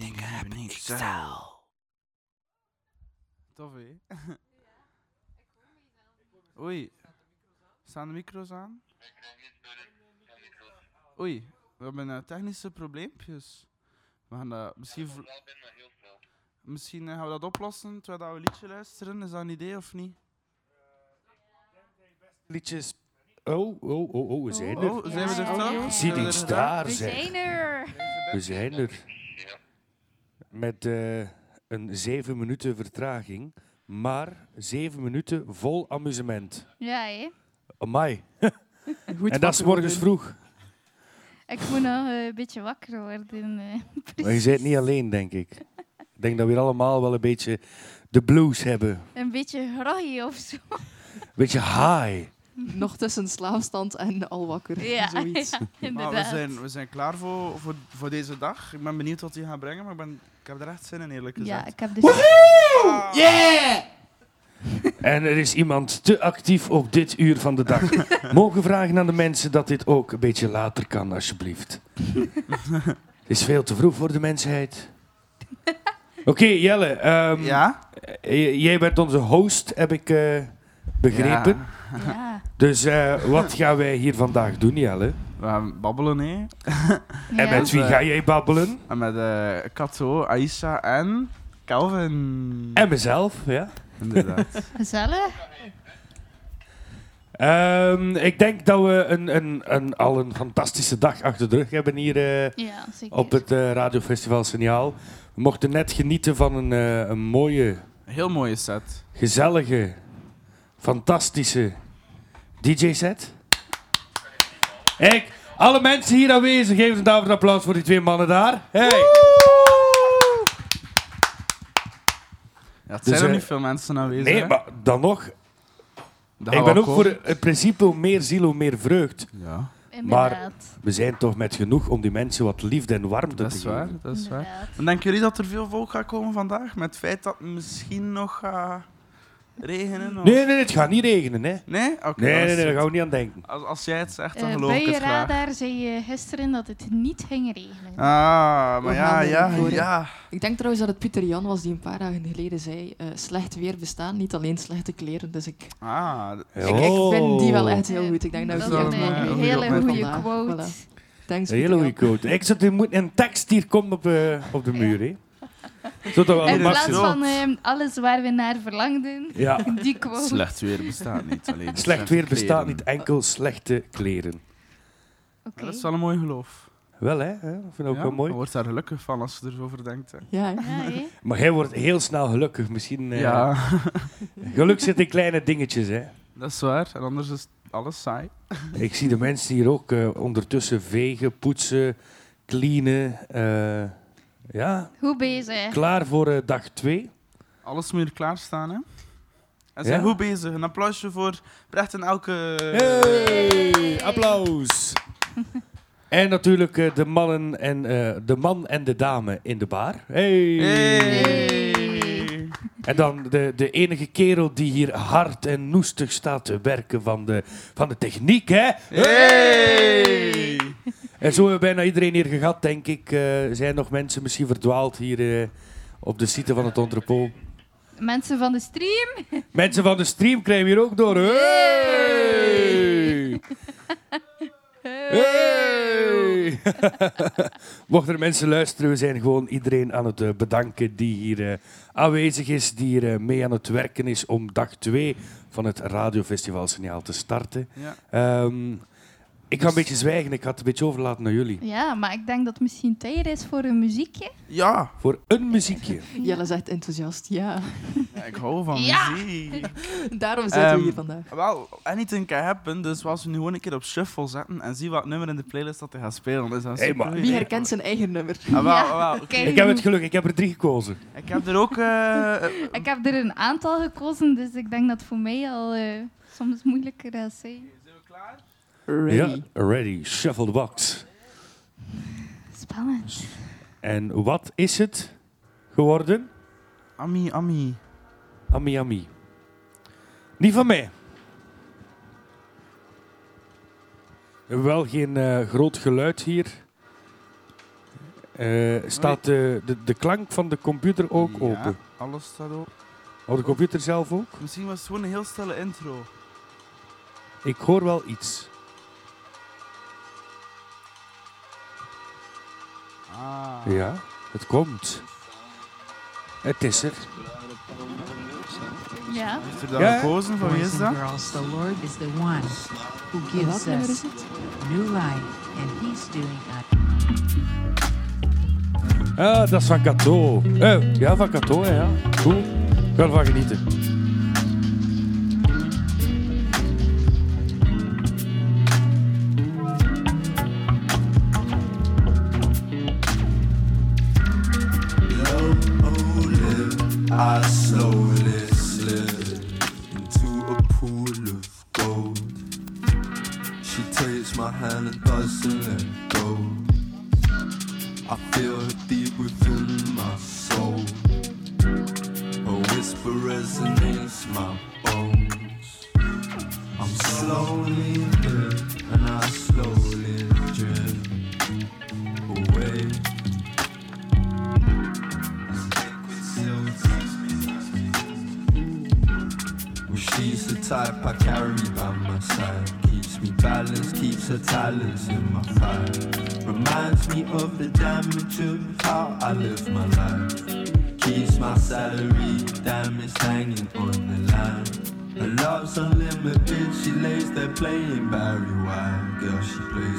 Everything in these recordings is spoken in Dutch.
dingen hebben niet zo. Tof, hè? Oei. Staan de micro's aan? Oei, we hebben eh, technische probleempjes. We gaan dat misschien... vl- Misschien eh, gaan we dat oplossen terwijl dat we een liedje luisteren. Is dat een idee of niet? Liedjes. Oh, oh, oh, oh, we zijn er. Oh, zijn we er toch? Zie daar, We zijn er. We zijn er. Met eh, een zeven minuten vertraging, maar zeven minuten vol amusement. Ja, hè? Amai. Goed En dat is morgens vroeg. Ik moet nog eh, een beetje wakker worden. eh. Maar je bent niet alleen, denk ik. Ik denk dat we hier allemaal wel een beetje de blues hebben. Een beetje groggy of zo. Een beetje high. Nog tussen slaapstand en al wakker. Ja, Zoiets. ja we zijn, we zijn klaar voor, voor, voor deze dag. Ik ben benieuwd wat die gaan brengen, maar ik, ben, heb er echt zin in, eerlijk gezegd. Ja, ik heb dus... Yeah! En er is iemand te actief op dit uur van de dag. Mogen vragen aan de mensen dat dit ook een beetje later kan, alsjeblieft. Het is veel te vroeg voor de mensheid. Oké, Jelle. ehm, Ja? j- jij bent onze host, heb ik eh, begrepen. Ja. Ja. Dus eh, wat gaan wij hier vandaag doen, Jelle? We gaan babbelen, hè. En met wie ga jij babbelen? En met eh Kato, Aisha en Calvin. En mezelf, ja. Inderdaad. Gezellig. Ehm, ik denk dat we een, een, een, al een fantastische dag achter de rug hebben hier eh, Ja, zeker. op het eh, radiofestival Signaal. We mochten net genieten van een, eh, een mooie, heel mooie set. gezellige, fantastische DJ-set. Kijk, alle mensen hier aanwezig, geven een daarvoor een applaus voor die twee mannen daar. Hey. Ja, het Dus, zijn er eh, niet veel mensen aanwezig. Nee, hè. maar dan nog, Dat ik ben ook voor het principe hoe meer ziel, hoe meer vreugd. Ja, Inderdaad. We zijn toch met genoeg om die mensen wat liefde en warmte dat te is geven. waar. Dat is waar. En denken jullie dat er veel volk gaat komen vandaag? Met het feit dat misschien nog gaat regenen? Of? Nee, nee, het gaat niet regenen, hè. Nee? Oké. Nee, nee, nee, daar gaan we niet aan denken. Als, als jij het zegt, dan Eh, geloof bij ik je het graag. radar zei je gisteren dat het niet ging regenen. Ah, maar We ja, ja, ja. Ik denk trouwens dat het Pieter Jan was die een paar dagen geleden zei: eh, slecht weer bestaan, niet alleen slechte kleren. Dus ik, Ah, ik, ik vind die wel Oh. echt heel goed. Ik denk dat is een hele goede quote. Voilà. Thanks, Een hele goede quote. Ik zat, er moet een tekst hier komt op, eh, op de muur, hè. Zo toch wel In plaats van eh, alles waar we naar verlangden, Ja. die quote. slecht weer bestaat niet. Alleen Slecht weer kleren. bestaat niet enkel slechte kleren. Oké. Dat is wel een mooi geloof. Wel, hè? hè? Ik vind het ook Ja, wel mooi. Je wordt daar gelukkig van als je erover denkt. Hè. Ja, hè. Ja, hè? Maar jij wordt heel snel gelukkig. Misschien... eh, Ja, Geluk zit in kleine dingetjes, hè. dat is waar. En anders is alles saai. Ik zie de mensen hier ook eh, ondertussen vegen, poetsen, cleanen. eh, ja, Goed bezig. klaar voor eh, dag 2. Alles moet hier klaarstaan, hè. En zijn Ja. goed bezig. Een applausje voor Brecht en Elke. Hey, applaus. en natuurlijk eh, de mannen en eh, de man en de dame in de bar. Hey. Hey. En dan de, de enige kerel die hier hard en noestig staat te werken van de, van de techniek, hè? Hey. En zo hebben we bijna iedereen hier gehad, denk ik. Eh, zijn nog mensen misschien verdwaald hier eh, op de site van het entrepot. Mensen van de stream. Mensen van de stream krijgen hier ook door. Hey! Hey! Mochten er mensen luisteren, we zijn gewoon iedereen aan het eh, bedanken die hier eh, aanwezig is, die hier mee aan het werken is om dag 2 van het radiofestival Signaal te starten. Ja. Ehm, ik ga een beetje zwijgen, ik ga het een beetje overlaten naar jullie. Ja, maar ik denk dat het misschien tijd is voor een muziekje. Ja. Voor een muziekje. Jelle zegt enthousiast, ja. Ja, ik hou van Ja. muziek. Daarom zitten Ehm, we hier vandaag. Wel, anything can happen. Dus als we nu gewoon een keer op shuffle zetten en zien wat nummer in de playlist dat hij gaat spelen. Dus dat is Hey, super. Wie herkent zijn eigen nummer? Ah, wel, Ja, wel. Ik heb het geluk, ik heb er drie gekozen. Ik heb er ook... eh, Ik heb er een aantal gekozen, dus ik denk dat voor mij al eh, soms moeilijker zijn. Ready. Ja, ready. Shuffle the box. Spannend. En wat is het geworden? Ami, Ami. Ami Ami. Niet van mij. We hebben wel geen eh, groot geluid hier. Eh, staat de, de, de klank van de computer ook Ja, open? alles staat open. Oh, de computer zelf ook? Misschien was het gewoon een heel stille intro. Ik hoor wel iets. Ah. Ja, het komt. Het is er. Ja. Heeft er dan Ja. gekozen? Van wie is dat? girls, the Lord is the one who gives us new life, and He's doing Ah, dat is van Cato. Eh, ja, van Cato, ja. Goed. Ik ga ervan genieten.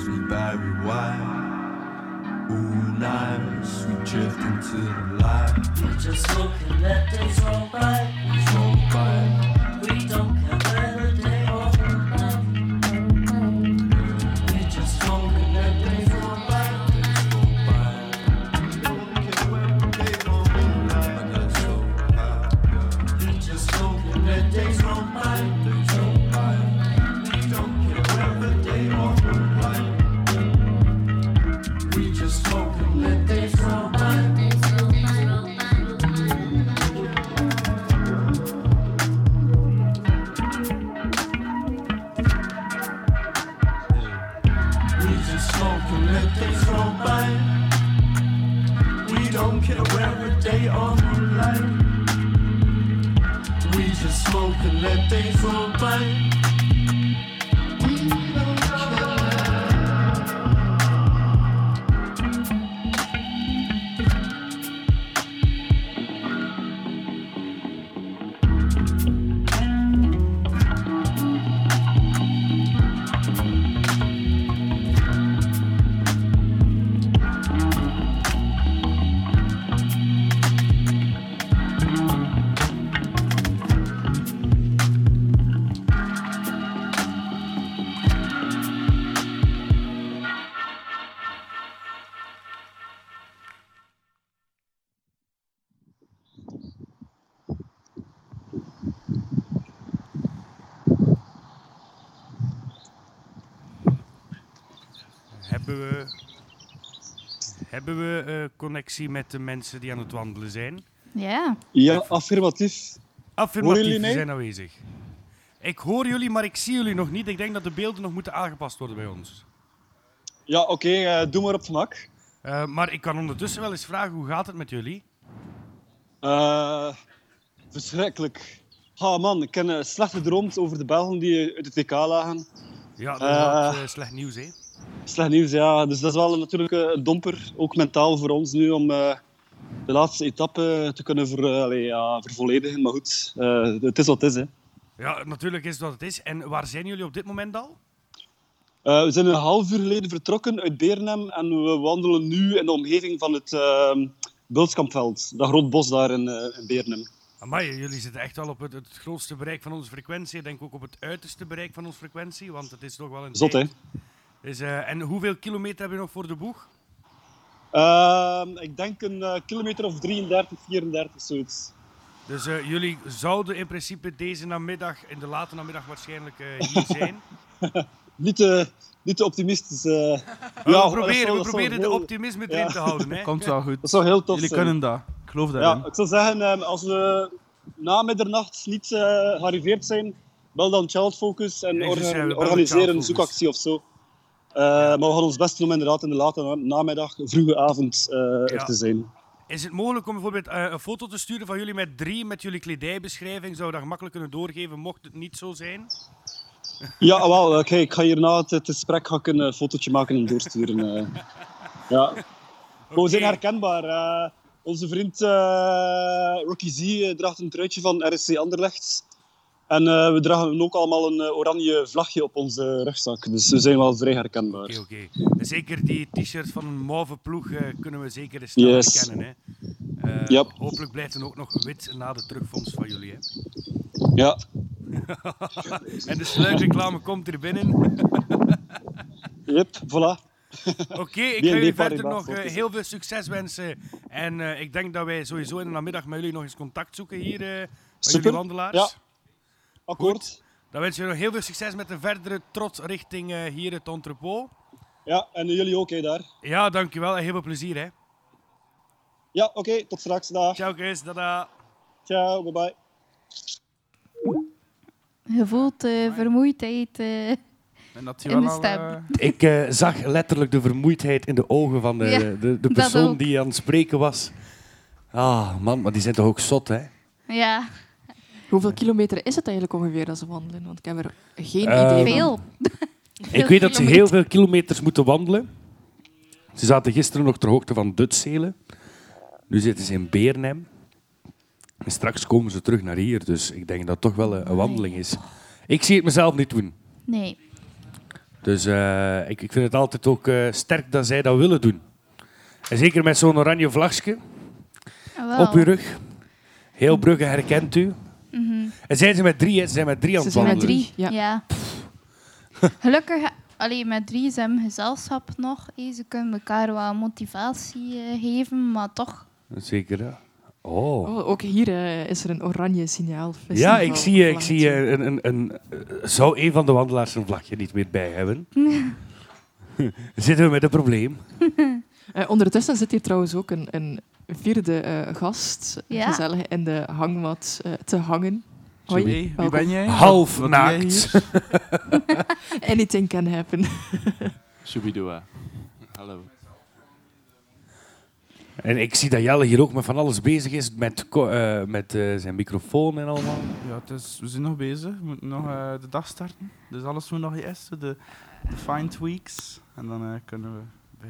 Me Barry White. Ooh, nice, we drift into the light. We just look and let days roll by. Roll by. Hebben we, hebben we eh, connectie met de mensen die aan het wandelen zijn? Ja. Ja, affirmatief. Affirmatief, jullie zijn aanwezig. Ik hoor jullie, maar ik zie jullie nog niet. Ik denk dat de beelden nog moeten aangepast worden bij ons. Ja, oké, eh, doe maar op gemak. Eh, maar ik kan ondertussen wel eens vragen, hoe gaat het met jullie? Eh, verschrikkelijk. Ha man, ik heb eh, slecht gedroomd over de Belgen die uit het WK lagen. Ja, dat is ook, slecht nieuws, hè? Slecht nieuws, ja. Dus dat is wel natuurlijk eh, een domper, ook mentaal voor ons nu, om eh, de laatste etappe te kunnen ver, eh, allee, ja, vervolledigen. Maar goed, het is wat het is. Hè. Ja, natuurlijk is het wat het is. En waar zijn jullie op dit moment al? We zijn een half uur geleden vertrokken uit Beernem en we wandelen nu in de omgeving van het uh, Bultskampveld. Dat groot bos daar in, eh, in Beernem. Amai, jullie zitten echt al op het, het grootste bereik van onze frequentie. Ik denk ook op het uiterste bereik van onze frequentie, want het is toch wel een... Zot, hè? Dus, eh, en hoeveel kilometer hebben we nog voor de boeg? Eh, ik denk een eh, kilometer of 33, 34, zoiets. Dus eh, jullie zouden in principe deze namiddag, in de late namiddag waarschijnlijk eh, hier zijn. Niet te, niet te optimistisch. eh. Ja, Ja, we dat proberen, zou- we dat proberen de heel- optimisme erin Ja. te houden. Hè? Komt wel goed. Dat zou heel tof Jullie zijn. kunnen dat. Ik geloof daarin. Ja, ik zou zeggen, eh, als we na middernacht niet eh, gearriveerd zijn, bel dan Child Focus en Ja, ja, organiseer een zoekactie of zo. Eh, Maar we gaan ons best doen om inderdaad in de late na- namiddag, vroege avond eh, er te zijn. Is het mogelijk om bijvoorbeeld eh, een foto te sturen van jullie met drie, met jullie kledijbeschrijving? Zou je dat gemakkelijk kunnen doorgeven, mocht het niet zo zijn? Ja, wel, oké, ik ga hierna het, het gesprek ga ik een fotootje maken en doorsturen. ja. We zijn herkenbaar. onze vriend Rocky Z draagt een truitje van RSC Anderlecht. En eh, we dragen ook allemaal een eh, oranje vlagje op onze rugzak. Dus we zijn wel vrij herkenbaar. Oké. En Zeker die t-shirts van een mauve ploeg eh, kunnen we zeker eens snel Yes. herkennen. Hè. Yep. Hopelijk blijft het ook nog wit na de terugvondst van jullie. Hè. Ja, en de sluikreclame komt er binnen. yep, voilà. Oké, ik ga jullie verder nog heel veel succes wensen. En ik denk dat wij sowieso in de namiddag met jullie nog eens contact zoeken hier eh bij Super. jullie wandelaars. Ja. Akkoord. Dan wens je nog heel veel succes met de verdere trots richting eh, hier het entrepot. Ja, en jullie ook, hè, daar. Ja, dankjewel en heel veel plezier. Hè. Ja, oké, tot straks. Dag. Ciao Chris, dada. Ciao, bye bye. Je voelt eh, vermoeidheid. eh. En dat In de al, stem. eh, Ik eh, zag letterlijk de vermoeidheid in de ogen van de, Ja, de, de persoon die aan het spreken was. Ah, man, maar die zijn toch ook zot, hè? ja, Hoeveel kilometer is het eigenlijk ongeveer dat ze wandelen? Want ik heb er geen Eh, idee van. veel. Ik weet dat ze heel veel kilometers moeten wandelen. Ze zaten gisteren nog ter hoogte van Dutselen. Nu zitten ze in Beernem. En straks komen ze terug naar hier, dus ik denk dat het toch wel een, wandeling is. Ik zie het mezelf niet doen. Nee. Dus eh, ik, ik vind het altijd ook eh, sterk dat zij dat willen doen. En zeker met zo'n oranje vlagje Wel. op uw rug. Heel Brugge herkent u. Mhm. En zijn ze met drie, hè? Ze zijn met drie aan Ze het zijn met wandelen. drie, ja. Ja. Gelukkig, alleen met drie zijn we gezelschap nog. hè. Ze kunnen elkaar wel motivatie eh, geven, maar toch. Zeker, ja. Oh. Oh, ook hier eh, is er een oranje signaal. Ja, ik zie, eh, ik zie een, een, een, zou een van de wandelaars een vlagje niet meer bij hebben? Zitten we met een probleem? Eh, ondertussen zit hier trouwens ook een, een vierde eh, gast Ja. gezellig in de hangmat eh, te hangen. Hoi, wie ben jij? Half Wat naakt. Anything can happen. Shubidua. Hallo. En ik zie dat Jelle hier ook met van alles bezig is, met, eh, met eh, zijn microfoon en allemaal. Ja, het is, we zijn nog bezig. We moeten nog eh, de dag starten. Dus alles moet nog eerst, de, de fine tweaks. En dan eh, kunnen we...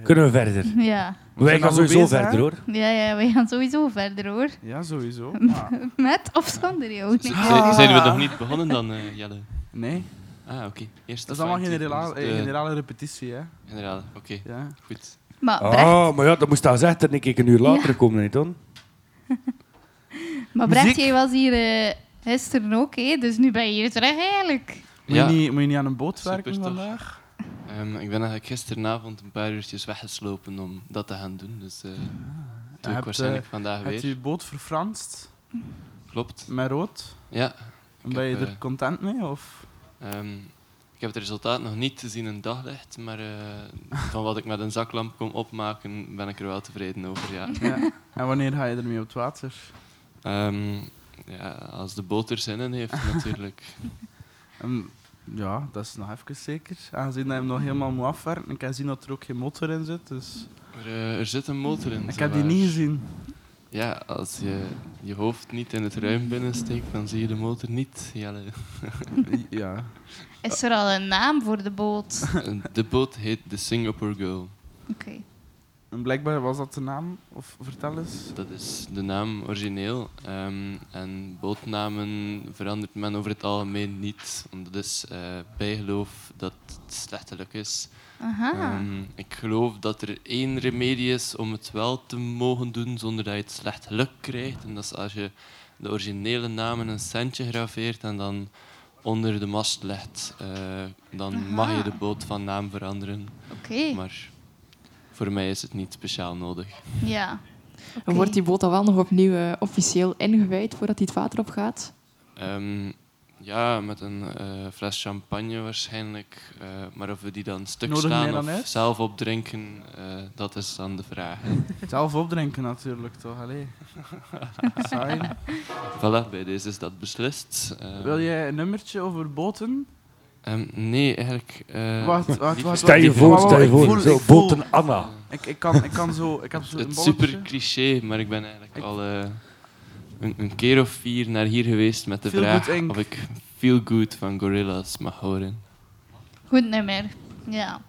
Kunnen we verder? Ja. We Wij gaan sowieso bezig, verder hè? hoor. Ja, ja, we gaan sowieso verder hoor. Ja, sowieso. Ah, Met of zonder jou? Nee. zijn- we nog niet begonnen dan, eh, Jelle? nee, Ah, oké. Eerst dat is allemaal generale, eh, de- generale repetitie, hè. Generale, oké. Ja. Goed. Maar Brecht, Ah, maar ja, dat moest al zeggen dat ik een uur later komen, niet dan? maar Brecht muziek. jij was hier eh, gisteren ook, hè? dus nu ben je hier terug eigenlijk. Moet, Ja. je niet, moet je niet aan een boot Super werken tof. vandaag? Ehm, ik ben eigenlijk gisteravond een paar uurtjes weggeslopen om dat te gaan doen. Dus eh doe ik hebt, waarschijnlijk eh, vandaag Heb je weer. je boot verfranst Klopt. met rood? Ja. En ben je heb, er eh, content mee? Of? Ehm, ik heb het resultaat nog niet te zien in daglicht, maar van wat ik met een zaklamp kon opmaken, ben ik er wel tevreden over, ja. Ja. En wanneer ga je ermee op het water? Ehm, ja als de boot er zin in heeft, natuurlijk. ja, dat is nog even zeker. Aangezien dat je hem nog helemaal moet afwerken. Ik kan zien dat er ook geen motor in zit. Dus Er, eh, er zit een motor in. ik heb die niet gezien. Ja, als je je hoofd niet in het ruim binnensteekt, dan zie je de motor niet. Jelle. ja. Is er al een naam voor de boot? De boot heet de Singapore Girl. Oké. En blijkbaar was dat de naam. Of vertel eens. Dat is de naam origineel. Ehm, en bootnamen verandert men over het algemeen niet. Omdat het is eh, bijgeloof dat het slechtelijk is. Aha. Ehm, ik geloof dat er één remedie is om het wel te mogen doen zonder dat je het slecht geluk krijgt. En dat is als je de originele naam in een centje graveert en dan onder de mast legt. Eh, dan mag je de boot van naam veranderen. Oké. Maar voor mij is het niet speciaal nodig. Ja. En Oké. Wordt die boot dan wel nog opnieuw eh, officieel ingewijd voordat hij het water op gaat? Ehm, ja, met een eh, fles champagne waarschijnlijk. Eh, maar of we die dan stuk Nodig staan of uit? zelf opdrinken, eh, dat is dan de vraag. Zelf opdrinken natuurlijk, toch? Allee. Saai. voilà, bij deze is dat beslist. Eh, Wil jij een nummertje over boten? Ehm, nee, eigenlijk... eh, Wacht, wacht, wacht. Stel je voor, stel je voor. voel- Zo, Botten Anna. Ik, ik, kan, ik kan zo... Ik heb zo een het super cliché, maar ik ben eigenlijk Ik- al eh, een, een keer of vier naar hier geweest met de Feel vraag of ik Feel Good van Gorillaz mag horen. Goed nummer. Ja.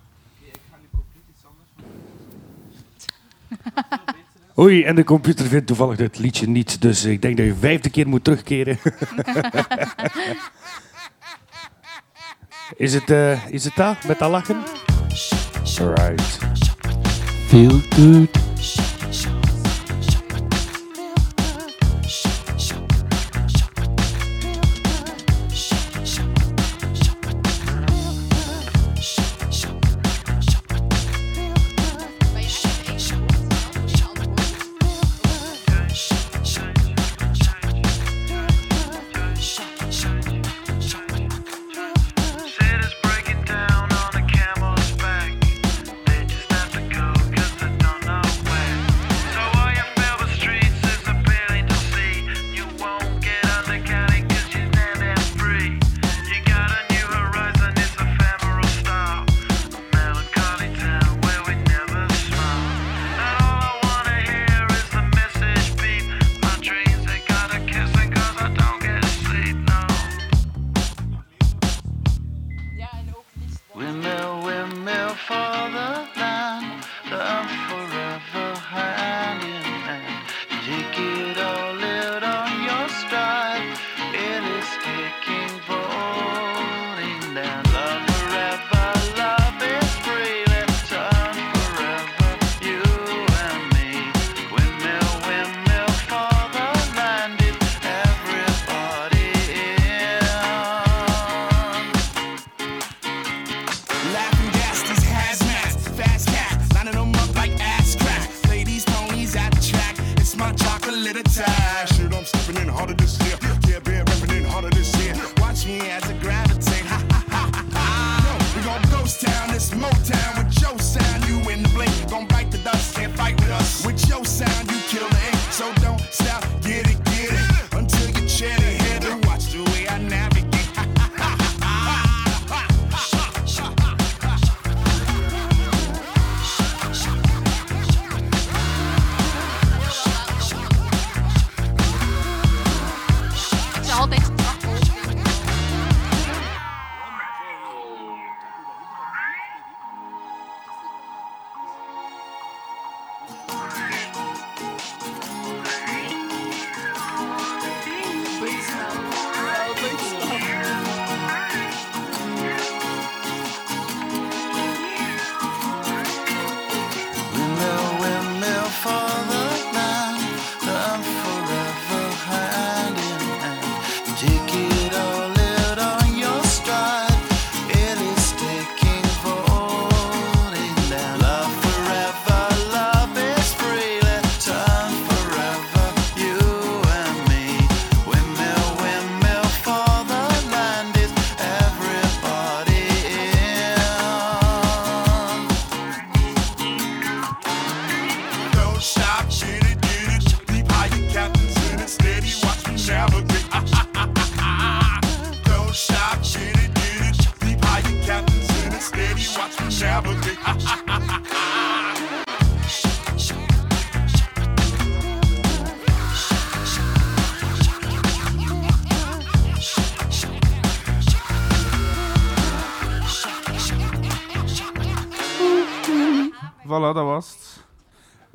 Oei, en de computer vindt toevallig het liedje niet, dus ik denk dat je vijfde keer moet terugkeren. is, het, eh, is het dat, met dat lachen? Alright. Feel Good.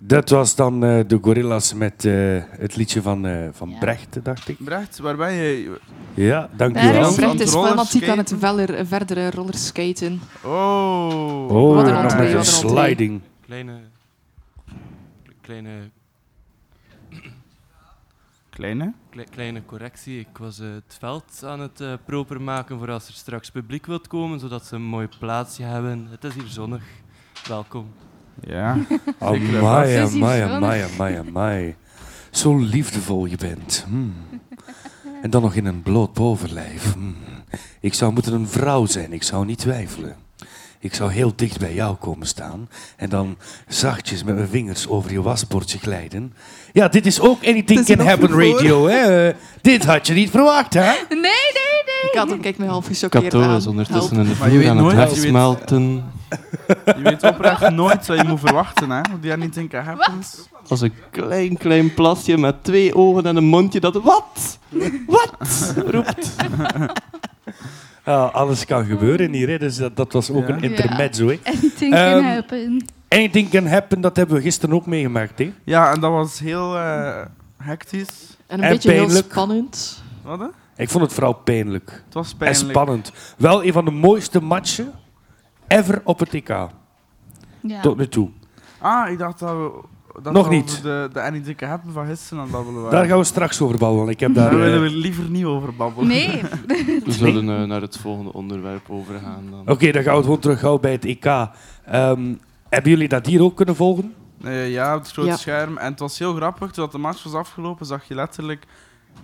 Dat was dan eh, de Gorillas met eh, het liedje van, eh, van Ja. Brecht, dacht ik. Brecht, waar ben je? Ja, dankjewel. is- Brecht is fanatiek aan het veller, verdere rollerskaten. Oh. Oh, Wat nog met een sliding. Kleine... Kleine... Kleine? Kle- kleine correctie. Ik was het veld aan het proper maken voor als er straks publiek wilt komen, zodat ze een mooi plaatsje hebben. Het is hier zonnig. Welkom. Ja. Amai, amai, amai, amai, amai. Zo liefdevol je bent. Hmm. En dan nog in een bloot bovenlijf. Hmm. Ik zou moeten een vrouw zijn, ik zou niet twijfelen. Ik zou heel dicht bij jou komen staan en dan zachtjes met mijn vingers over je wasbordje glijden. Ja, dit is ook Anything Can Happen. Radio, hè? Dit had je niet verwacht, hè? Nee, nee, nee. Kato kijkt mij half gechoqueerd Kato aan. is ondertussen Help. in de vloer aan het wegsmelten. Je weet oprecht nooit wat je moet verwachten, hè. Die anything can happen. Als een klein, klein plasje met twee ogen en een mondje dat... Wat? Wat? roept. Ja, alles kan gebeuren hier, hè. dus dat, dat was ook Ja. een intermezzo. Hè. Anything Ehm, can happen. Anything can happen, dat hebben we gisteren ook meegemaakt. Hè. Ja, en dat was heel eh, hectisch. En een En beetje heel pijnlijk. spannend. Wat, hè? Ik vond het vooral pijnlijk. Het was En pijnlijk. spannend. Wel een van de mooiste matchen ever op het EK. Ja. Tot nu toe. Ah, ik dacht dat we... Dat Nog we niet. De, de can happen van gisteren aan babbelen waren. Daar gaan we straks over babbelen. Ik heb daar, Daar eh, willen we liever niet over babbelen. Nee. We zullen eh, naar het volgende onderwerp overgaan dan. Oké, dan gaan we het gewoon terug houden bij het EK. Ehm, hebben jullie dat hier ook kunnen volgen? Eh, ja, op het grote Ja. scherm. En het was heel grappig. Toen de match was afgelopen, zag je letterlijk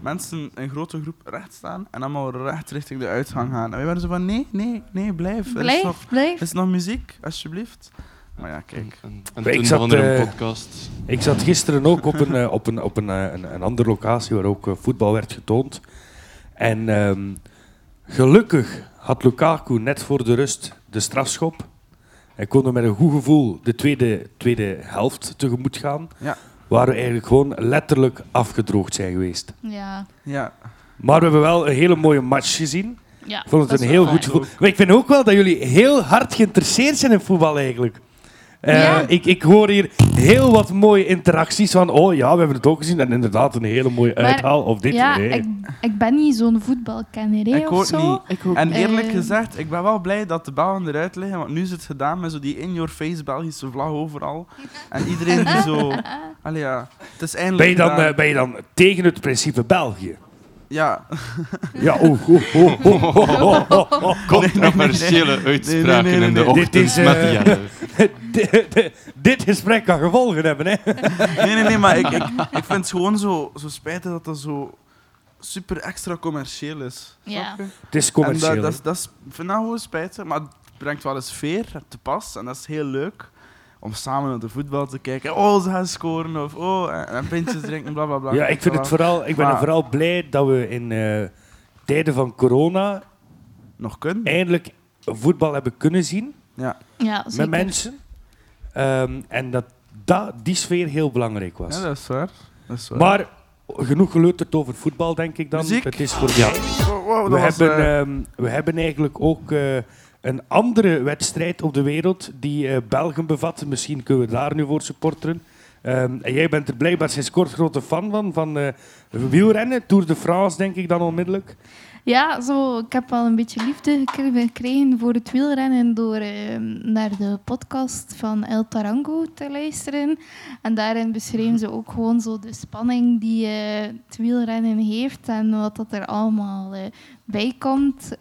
mensen in grote groep recht staan. En allemaal recht richting de uitgang gaan. En wij waren zo van, nee, nee, nee, blijf. Er is Blijf, nog, blijf. er is nog muziek, alsjeblieft. Maar ja, kijk. En, en Ik toen zat, er een eh, podcast. Ik zat gisteren ook op een, eh, op een, op een, eh, een, een andere locatie waar ook voetbal werd getoond. En ehm, gelukkig had Lukaku net voor de rust de strafschop. En konden met een goed gevoel de tweede, tweede helft tegemoet gaan. Ja. Waar we eigenlijk gewoon letterlijk afgedroogd zijn geweest. Ja. Ja. Maar we hebben wel een hele mooie match gezien. ja. Ik vond het een heel goed gevoel. Maar ik vind ook wel dat jullie heel hard geïnteresseerd zijn in voetbal eigenlijk. Eh, Ja. ik, ik hoor hier heel wat mooie interacties van, oh ja, we hebben het ook gezien. En inderdaad een hele mooie Maar- uithaal of dit. Ja, nee. ik, ik ben niet zo'n voetbalkenner, Ik of ook zo. niet. Ik ook En niet. eerlijk Eh. gezegd, ik ben wel blij dat de ballen eruit liggen, want nu is het gedaan met zo die in-your-face Belgische vlag overal. En iedereen die zo... Allee ja, het is eindelijk ben, je dan, gedaan. eh, ben je dan tegen het principe België? Ja. Ja, oh, oh, oh. Controversiële uitspraken in de ochtend Dit met dit gesprek kan gevolgen hebben, hè? Nee, nee, nee, maar ik, ik, ik vind het gewoon zo, zo spijtig dat dat zo super extra commercieel is. Ja. Het is commercieel. dat, dat, dat is, ik gewoon spijtig, maar het brengt wel eens veer te pas en dat is heel leuk. Om samen naar de voetbal te kijken. Oh, ze gaan scoren. Of oh, en, en pintjes drinken, bla bla bla. Ja, ik, vind het vooral, ik ben er Maar- vooral blij dat we in eh, tijden van corona Nog kunnen. eindelijk voetbal hebben kunnen zien. Ja. Ja, met zeker. mensen. Ehm, en dat, dat die sfeer heel belangrijk was. ja, dat is waar. Dat is waar. maar genoeg geleuterd over voetbal, denk ik dan. Muziek? Het is voor Ja. Wow, wow, we, hebben, eh, ehm, we hebben eigenlijk ook eh, een andere wedstrijd op de wereld die eh, België bevat. Misschien kunnen we daar nu voor supporteren. Ehm, en jij bent er blijkbaar sinds kort grote fan van, van eh, wielrennen. Tour de France, denk ik dan onmiddellijk. Ja, zo, ik heb wel een beetje liefde gekre- gekregen voor het wielrennen door eh, naar de podcast van El Tarango te luisteren. En daarin beschreven ze ook gewoon zo de spanning die eh, het wielrennen heeft en wat dat er allemaal bij komt.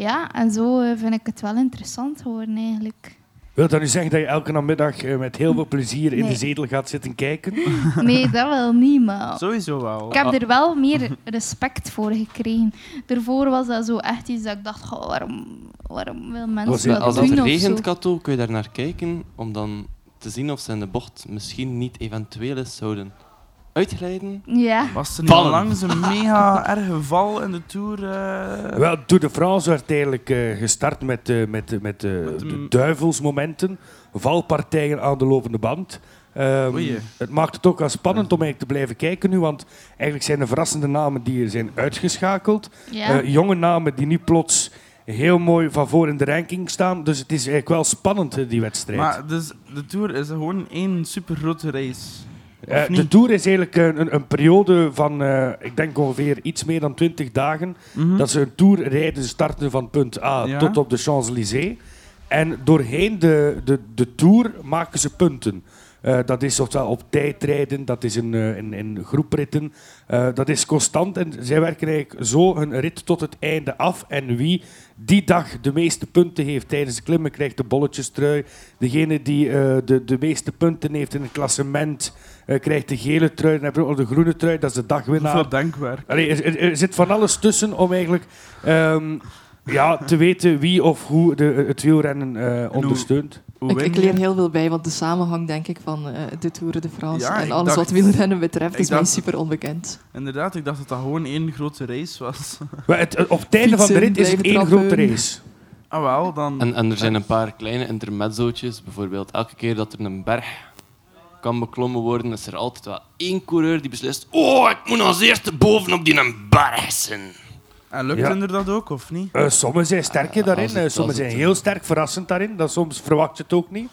Ja, en zo eh, vind ik het wel interessant geworden eigenlijk. Wil dat nu zeggen dat je elke namiddag eh, met heel veel plezier in de zetel gaat zitten kijken? Nee, dat wel niet, maar... Sowieso wel. Ik heb er wel meer respect voor gekregen. Daarvoor was dat zo echt iets dat ik dacht, goh, waarom, waarom wil mensen dat het- Als doen het regent? Kato, kun je daar naar kijken om dan te zien of ze in de bocht misschien niet eventueel eens zouden uitglijden. Ja. Was er niet Vallen. langs een mega erge val in de Tour? eh? Wel, Tour de France werd eigenlijk eh, gestart met, eh, met, met, Met de duivelsmomenten, valpartijen aan de lopende band. Ehm, het maakt het ook wel spannend om eigenlijk te blijven kijken nu, want eigenlijk zijn er verrassende namen die er zijn uitgeschakeld. Ja. Eh, jonge namen die nu plots heel mooi van voor in de ranking staan. Dus het is eigenlijk wel spannend, die wedstrijd. Maar dus, de Tour is gewoon één super grote race. Eh, de? Tour is eigenlijk een, een, een periode van, eh, ik denk ongeveer iets meer dan 20 dagen. Mhm. Dat ze een tour rijden, starten van punt A Ja. tot op de Champs-Élysées. En doorheen de, de, de tour maken ze punten. Eh, dat is ofwel op tijdrijden, dat is in, in, in groepritten. Dat is constant en zij werken eigenlijk zo hun rit tot het einde af. En wie die dag de meeste punten heeft tijdens de klimmen, krijgt de bolletjestrui. Degene die eh, de, de meeste punten heeft in het klassement, eh, krijgt de gele trui. Dan heb je de groene trui, dat is de dagwinnaar. Hoeveel denkwerk. Allee, er, er- er zit van alles tussen om eigenlijk ehm, ja, te weten wie of hoe de, het wielrennen eh, ondersteunt. Hoe Ik, ik leer heel veel bij, want de samenhang, denk ik, van eh, de Tour de France Ja, en alles dacht- wat wielrennen betreft, is mij super onbekend. Inderdaad, ik dacht dat dat gewoon één grote race was. Maar het, op het einde van de rit is het één grote race. Ah wel, dan... En, en er zijn een paar kleine intermezzootjes. Bijvoorbeeld, elke keer dat er een berg kan beklommen worden, is er altijd wel één coureur die beslist: Oh, ik moet als eerste bovenop die een berg zijn. En lukt Ja. er dat ook, of niet? Eh, sommigen zijn sterker daarin, eh, sommigen zijn heel sterk verrassend daarin. Dat soms verwacht je het ook niet.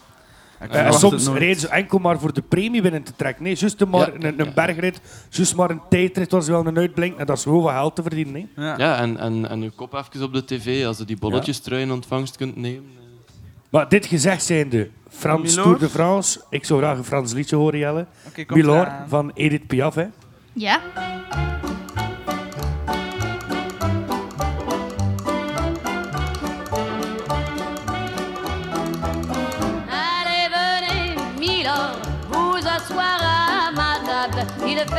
Eh, verwacht soms rijden ze enkel maar voor de premie binnen te trekken. Nee, juist maar Ja, een, een ja. bergrit, juist maar een tijdrit was wel een uitblink. En dat is gewoon wat geld te verdienen. hè. Ja. Ja, en, en, en uw kop even op de tv als je die bolletjes trui in ontvangst kunt nemen. Maar dit gezegd zijnde, Frans Milor? Tour de France. Ik zou graag een Frans liedje horen, Jelle. Milor eraan. van Edith Piaf. Hè. Ja.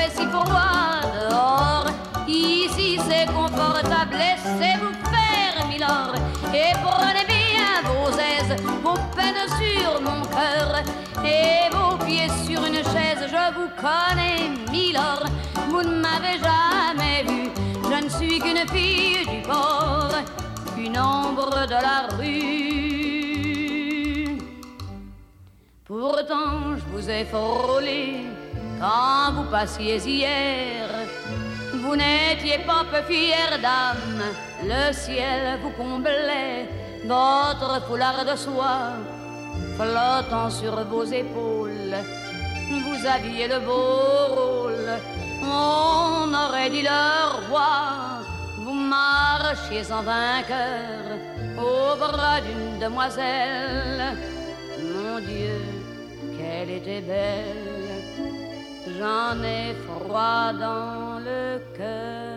Fait si froid dehors. Ici, c'est confortable. Laissez-vous faire, Milord. Et prenez bien vos aises, vos peines sur mon cœur. Et vos pieds sur une chaise. Je vous connais, Milord. Vous ne m'avez jamais vu. Je ne suis qu'une fille du port, une ombre de la rue. Pourtant, je vous ai frôlé quand vous passiez hier. Vous n'étiez pas peu fière d'âme, le ciel vous comblait, votre foulard de soie flottant sur vos épaules. Vous aviez le beau rôle, on aurait dit le roi. Vous marchiez en vainqueur au bras d'une demoiselle. Mon Dieu, qu'elle était belle. J'en ai froid dans le cœur.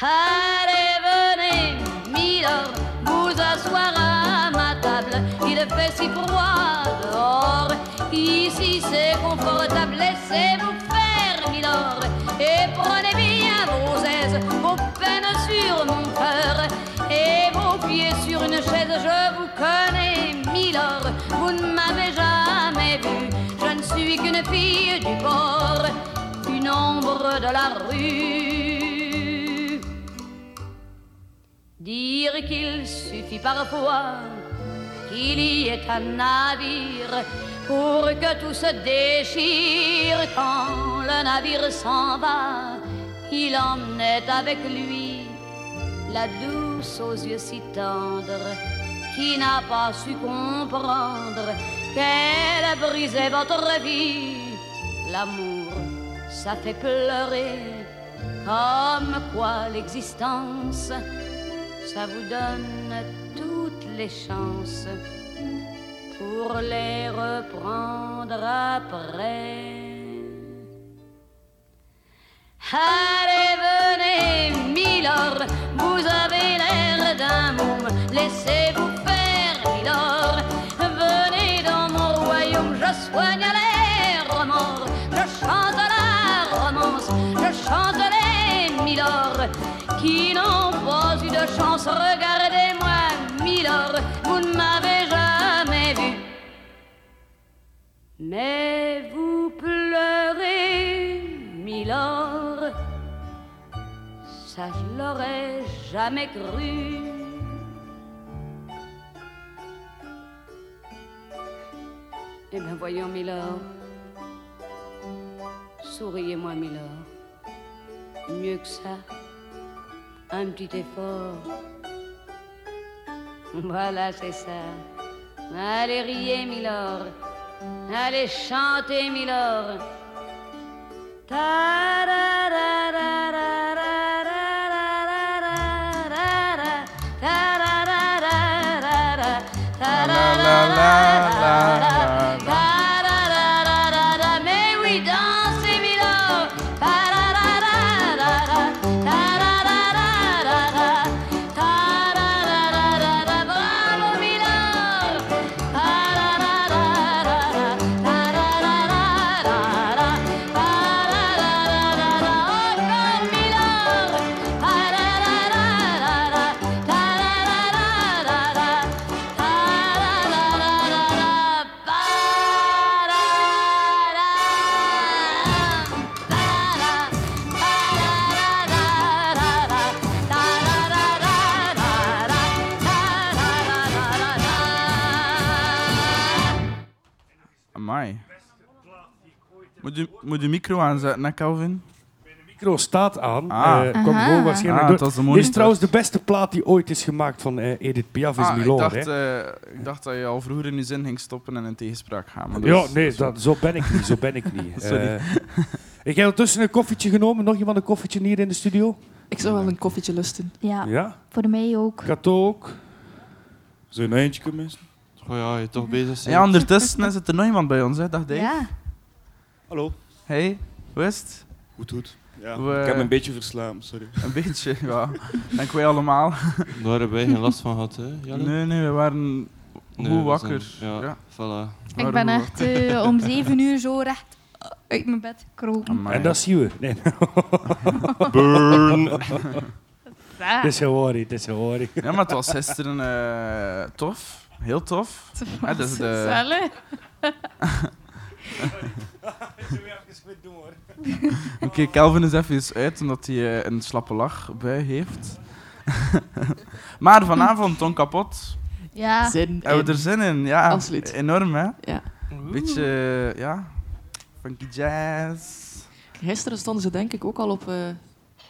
Allez, venez, Milord, vous asseoir à ma table. Il fait si froid dehors. Ici, c'est confortable. Laissez-vous faire, Milord. Et prenez bien vos aises, vos peines sur mon cœur. Et vos pieds sur une chaise. Je vous connais, Milord. Vous ne suis qu'une fille du port, une ombre de la rue. Dire qu'il suffit parfois qu'il y ait un navire pour que tout se déchire quand le navire s'en va. Il emmenait avec lui la douce aux yeux si tendres qui n'a pas su comprendre qu'elle brisait votre vie. L'amour, ça fait pleurer comme quoi l'existence, ça vous donne toutes les chances pour les reprendre après. Allez, venez, Milord, vous avez l'air d'un môme, laissez-vous faire, Milord. Venez dans mon royaume, je soigne les remords, je chante la romance, je chante les Milord qui n'ont pas eu de chance. Regardez-moi, je l'aurais jamais cru. Eh bien voyons, Milord, souriez-moi, Milord. Mieux que ça, un petit effort. Voilà, c'est ça. Allez, riez, Milord. Allez, chantez, Milord. 감사합니다. Moet je, micro aanzetten, hè, Calvin? micro staat aan. Ah. Eh, komt Aha. gewoon waarschijnlijk Ah, door. het was de Dit is trouwens de beste plaat die ooit is gemaakt van eh, Edith Piaf, is Ah, ik, dacht, hè. eh, ik dacht dat je al vroeger in je zin ging stoppen en in tegenspraak gaan. Maar Ja, dus- nee, dus- dat, zo ben ik niet. Zo ben ik niet. Sorry. Eh, ik heb ondertussen een koffietje genomen. Nog iemand een koffietje hier in de studio? Ik zou wel een koffietje lusten. Ja, Ja? voor mij ook. Kato ook? Zou je nog eentje kunnen missen? Oh ja, je toch bezig zijn. Ja, ondertussen zit er nog iemand bij ons, hè, dag Dave. Ja. Hallo. Hey, hoe is het? Goed, goed. Ja, Hoe, ik heb me een beetje verslapen, sorry. Een beetje, ja. Denk wij allemaal. Daar hebben wij geen last van gehad, hè, Jelle? Nee, nee, we waren goed we wakker. zijn- ja, Ja. voilà. Ik ben echt eh, om zeven uur zo recht uit mijn bed gekropen. Amai. En dat zien we. Nee. Burn. Het is worry, het is worry. Ja, maar het was gisteren eh, tof. Heel tof. Ja, dat is de- Gezellig. Oké, Calvin is even uit omdat hij eh, een slappe lach bij heeft. maar vanavond, Ton Kapot. Ja. Zin Hebben we er zin in? Ja, Absoluut. enorm hè? Ja. Beetje, eh, ja, funky jazz. Gisteren stonden ze denk ik ook al op eh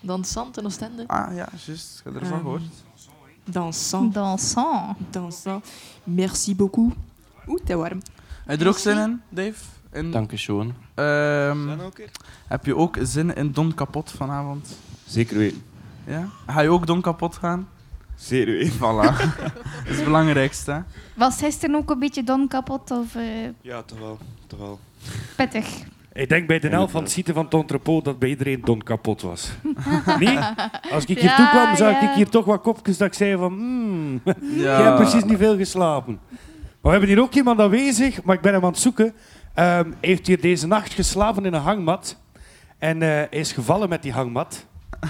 Dansant in Oostende. Ah ja, juist. Ik heb er eens van Ehm, gehoord. Dansant. Dansant. Dansant. Merci beaucoup. Oeh, te warm. Heb je er ook zin in, Dave? In, Dank je, Sean. Ehm, keer? heb je ook zin in Don Kapot vanavond? Zeker weten. Ja? Ga je ook Don Kapot gaan? Zeker weten. Voilà. dat is het belangrijkste. hè. Was gisteren ook een beetje don kapot of eh, Ja, toch wel. Toch wel. pittig? Ik denk bij de helft van het zitten van Ton Trepot dat bij iedereen Don kapot was. nee? Als ik hier Ja, toe kwam, zag ja. ik hier toch wat kopjes dat ik zei van... Hmm, Ja. jij hebt precies niet veel geslapen. Maar we hebben hier ook iemand aanwezig, maar ik ben hem aan het zoeken. Ehm, heeft hier deze nacht geslapen in een hangmat. En eh, is gevallen met die hangmat.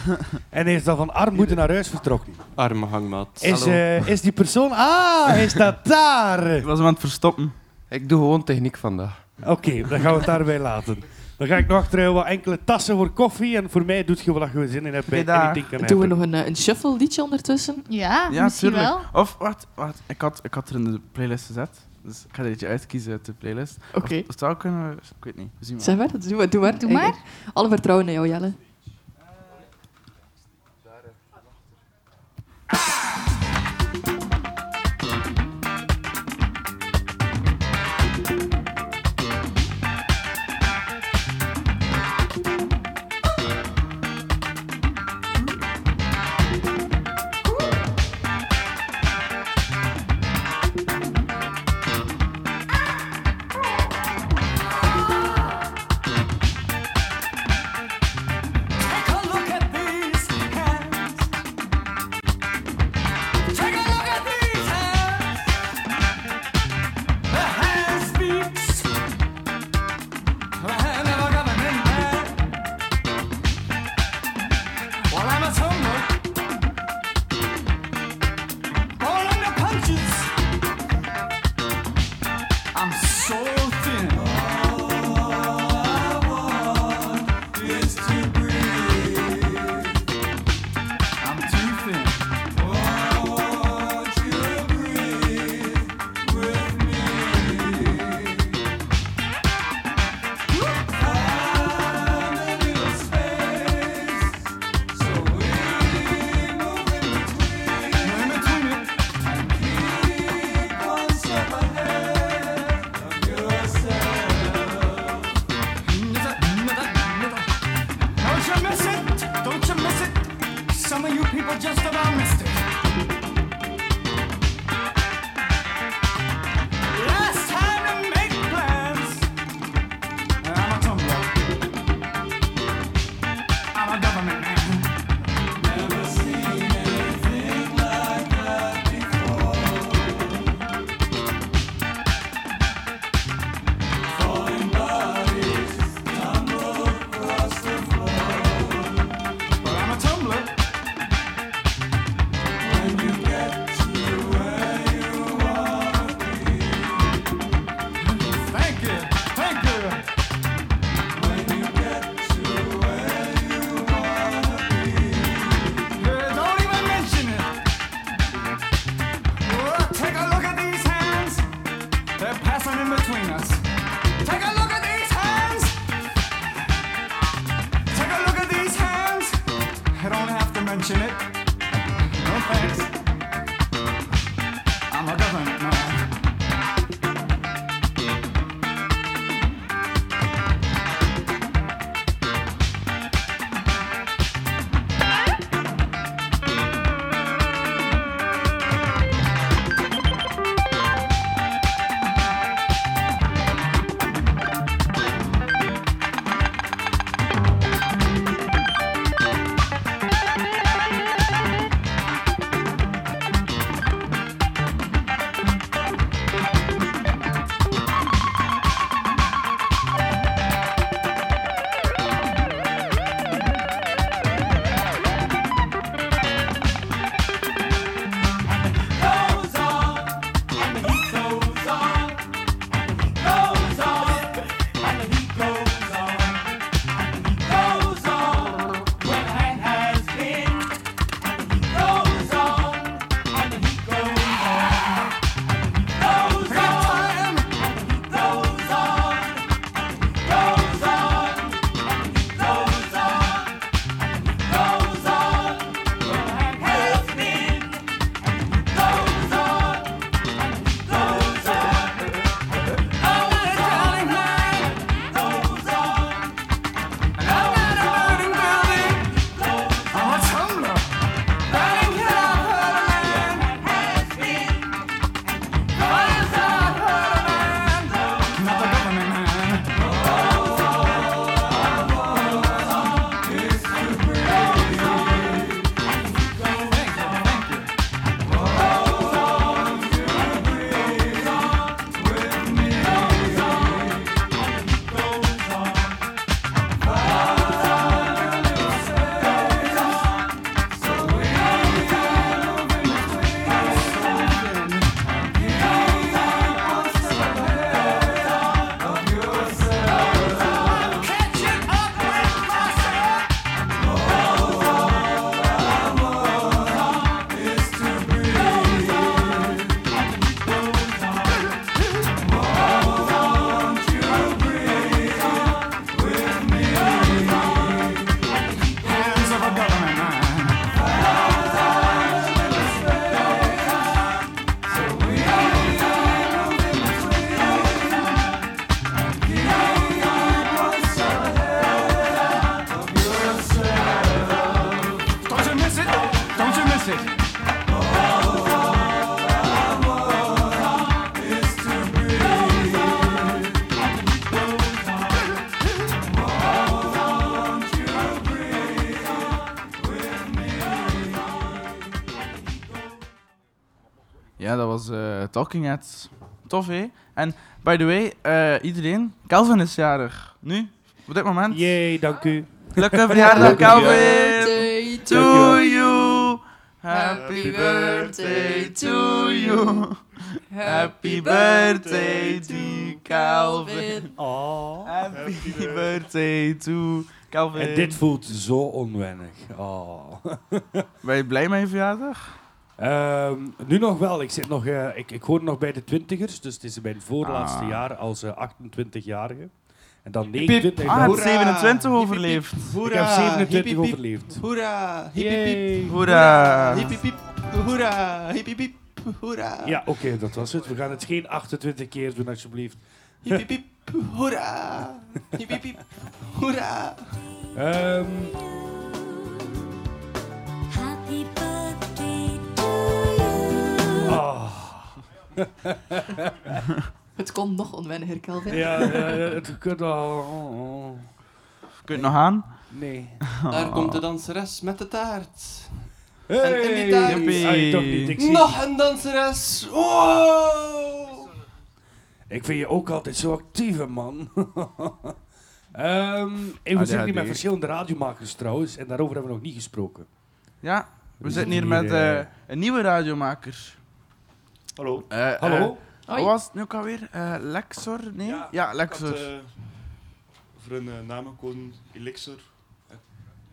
en hij is dan van armoede naar huis vertrokken. Arme hangmat. Is, Hallo. eh, is die persoon... Ah, hij staat daar! Ik was hem aan het verstoppen. Ik doe gewoon techniek vandaag. Oké, dan gaan we het daarbij laten. Dan ga ik nog achter wat enkele tassen voor koffie. En voor mij doet je wat je zin in hebt. bij dag. anything can Doen we nog een, eh, een shuffle liedje ondertussen? Ja, Ja, misschien tuurlijk. wel. Of, wacht, wacht. Ik had, ik had er in de playlist gezet. Dus ik ga er eentje uitkiezen uit de playlist. Oké. Of, of zou kunnen... Ik weet niet. We zien wel. Zeg maar, doe maar. Doe maar. Doe maar. Alle vertrouwen in jou, Jelle. I'm so was eh, Talking Heads. Tof, hè? En, by the way, eh, iedereen, Calvin is jarig. Nu, op dit moment. Jee, dank u. Gelukkige verjaardag, Calvin! Birthday To to you! Happy birthday to you! Happy birthday to Calvin! Oh. Happy birthday to Calvin! En dit voelt zo onwennig. Oh. Ben je blij met je verjaardag? Ehm, nu nog wel. Ik, zit nog, eh, ik, ik hoor nog bij de twintigers, dus het is mijn voorlaatste Ah. jaar als eh, 28-jarige. En dan Piep. 29. Ah, hebt 27 overleefd. Ik heb 27 overleefd. Hoera! Yay. Hoera! Hiep, hiep, hiep. Hoera! Hiep. Hoera! Ja, oké, dat was het. We gaan het geen 28 keer doen, alsjeblieft. Hiep, hiep, hiep. Hoera! Hiep, hiep, hiep. Hoera! Ehm, Happy birthday ah. Het kon nog onwenniger, Kelvin. ja, eh, het kunt al. Kun je het nog aan? Nee. Daar komt de danseres met de taart. Hey, en in die taart... Ah, toch niet. Ik, zie- Nog een danseres! Oh! ik vind je ook altijd zo actief, hè, man. Ehm en we ADHD. zitten hier met verschillende radiomakers trouwens, en daarover hebben we nog niet gesproken. Ja, we We zitten hier met hier, eh, een nieuwe radiomaker. Hallo. Eh, Hallo? eh, wat Hoi. was het nu ook alweer? Eh, Lexor? Nee? Ja, Lexor. Ik had eh, voor een naam gekozen, Elixir. Ik,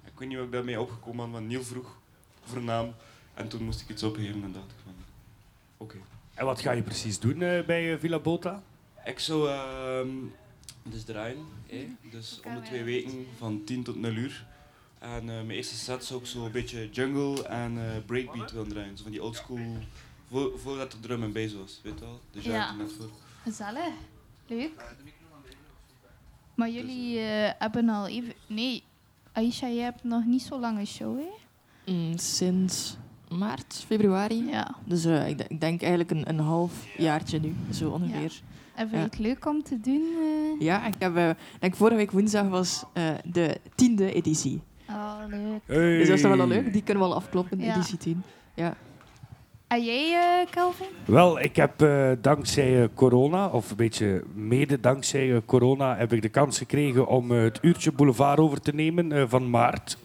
ik weet niet hoe ik daarmee opgekomen ben, want Niel vroeg voor een naam. En toen moest ik iets opgeven en dacht ik van... Oké. En wat ga je precies doen eh, bij Villa Bota? Ik zou ehm dus draaien, dus om de twee weken van 10 tot 0 uur. En eh, mijn eerste set zou ik zo een beetje jungle en eh, breakbeat willen draaien. Zo van die oldschool, voor, voordat de drum en bass was, weet je wel? Dus Ja. ja. net voor. Gezellig. Leuk. Maar jullie eh, hebben al even... Nee, Aisha, jij hebt nog niet zo lang een show, hè? Mm, sinds maart, februari. Ja. Dus eh, ik, denk- ik denk eigenlijk een, een half jaartje nu, zo ongeveer. En vind je Ja. het leuk om te doen? eh? Ja, ik heb, eh, denk vorige week woensdag was eh, de tiende editie. Oh, leuk. Hey. Dus dat is toch wel leuk? Die kunnen we al afkloppen, Ja. editie 10. Ja. En jij, eh, Calvin? Wel, ik heb eh, dankzij eh, corona, of een beetje mede dankzij corona, heb ik de kans gekregen om het uurtje Boulevard over te nemen van maart.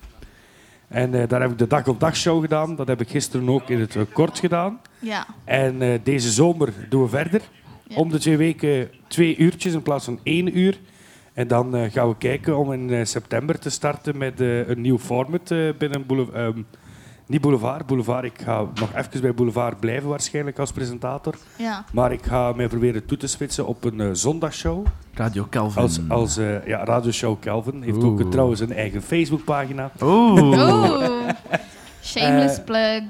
En daar heb ik de dag op dag show gedaan. Dat heb ik gisteren ook in het kort gedaan. Ja. En deze zomer doen we verder. Ja. Om de twee weken twee uurtjes in plaats van één uur. En dan gaan we kijken om in september te starten met een nieuw format binnen Boulevard. Niet Boulevard, Boulevard. Ik ga nog even bij Boulevard blijven waarschijnlijk als presentator. Ja. Maar ik ga mij proberen toe te switchen op een eh, zondagshow. Radio Calvin. Als, als eh, ja, radioshow Kelvin. Heeft ook eh, trouwens een eigen Facebookpagina. Oeh. Oeh. Shameless plug.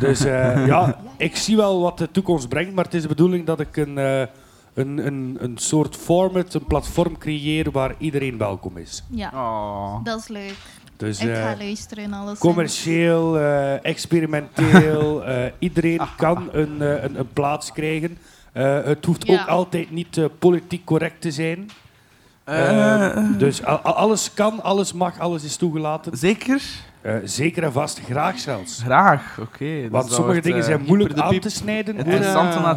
Dus eh, ja, ik zie wel wat de toekomst brengt, maar het is de bedoeling dat ik een, eh, een, een, een soort format, een platform creëer waar iedereen welkom is. Ja, Oh. dat is leuk. Dus ik eh, ga luisteren en alles. commercieel, eh, experimenteel, eh, iedereen kan een, eh, een, een plaats krijgen. Eh, het hoeft Ja. ook altijd niet eh, politiek correct te zijn. Eh, Eh, dus al- al- alles kan, alles mag, alles is toegelaten. Zeker? Eh, zeker en vast, graag zelfs. Graag, oké. Dus Want sommige wordt, dingen eh, zijn moeilijk aan piep. te snijden. Te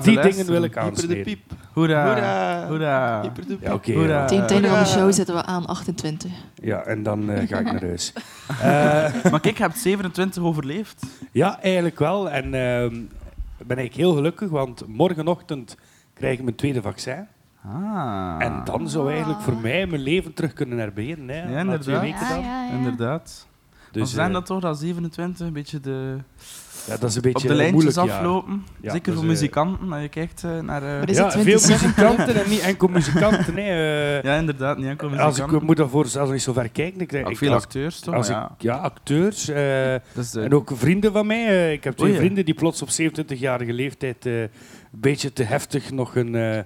Die dingen wil ik Hyper de aansnijden. piep. Hoera. Hoera. Hoera. Hyper de piep. Ja. Hoera. eh, Tegen het einde van de show zitten we aan 28. ja, en dan eh, ga ik naar huis. Eh, Maar kijk, je hebt 27 overleefd. ja, eigenlijk wel. En ehm ben ik heel gelukkig, want morgenochtend krijg ik mijn tweede vaccin. Ah. En dan zou eigenlijk voor mij mijn leven terug kunnen herbeginnen. Hè, Ja, na inderdaad. twee weken Ja, dan. ja, ja. Inderdaad. Dus, zijn eh, dat toch dat 27 een beetje de, ja, dat is een beetje op de lijntjes moeilijk aflopen? Ja, Zeker dus, voor eh, muzikanten, als je kijkt eh, naar... eh, Ja, veel 27? muzikanten en niet enkel muzikanten. Nee, eh, ja, inderdaad, niet enkel als muzikanten. ik moet daarvoor zelfs niet zo ver kijken. Ik, Ook ik- veel als- acteurs, toch? Als ja. ik, ja, acteurs. Dus, en ook vrienden van mij. ik heb twee Oei. vrienden die plots op 27-jarige leeftijd eh, een beetje te heftig nog een eh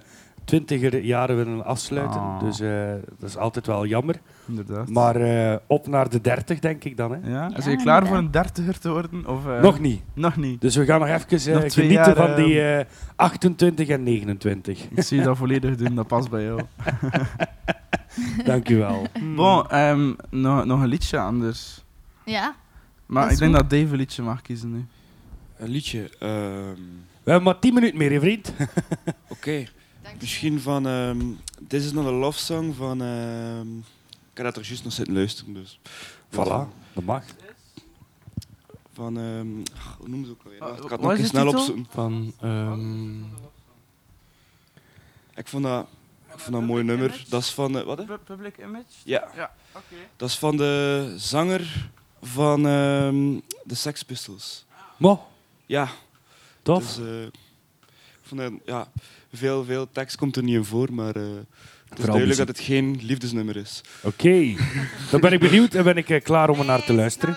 twintiger jaren willen afsluiten. Ah. Dus eh, dat is altijd wel jammer. Inderdaad. Maar eh, op naar de 30, denk ik dan. Hè. ja? Ja, Is je klaar voor een dertiger te worden? Of, eh, Nog niet. Nog niet. Dus we gaan nog even eh, Nog twee genieten jaar, van die eh, 28 en 29. Ik zie je dat volledig doen, dat past bij jou. Dank u wel. Bon, ehm, nog, nog een liedje anders. Ja. Maar ik denk goed. dat Dave een liedje mag kiezen nu. Een liedje. ehm We hebben maar 10 minuten meer, hè, vriend. Oké. Misschien van... ehm This is not a love song van... ehm ik had er juist nog zitten luisteren, dus... Voilà, dat mag. Van... ehm hoe noemen ze ook alweer? Wacht, ik had nog eens snel opzoeken. Van... ehm, Ik vond dat... Ik vond dat een mooi nummer. Dat is van... eh, wat, hè? Pu- Public Image? Ja. Ja, oké. Dat is van de zanger van ehm, de Sex Pistols. Mo. Ja. Tof. Dus, eh, ik vond dat, ja, veel, veel tekst komt er niet in voor, maar eh, het is duidelijk muziek. dat het geen liefdesnummer is. Oké, dan ben ik benieuwd en ben ik eh, klaar om er naar te luisteren.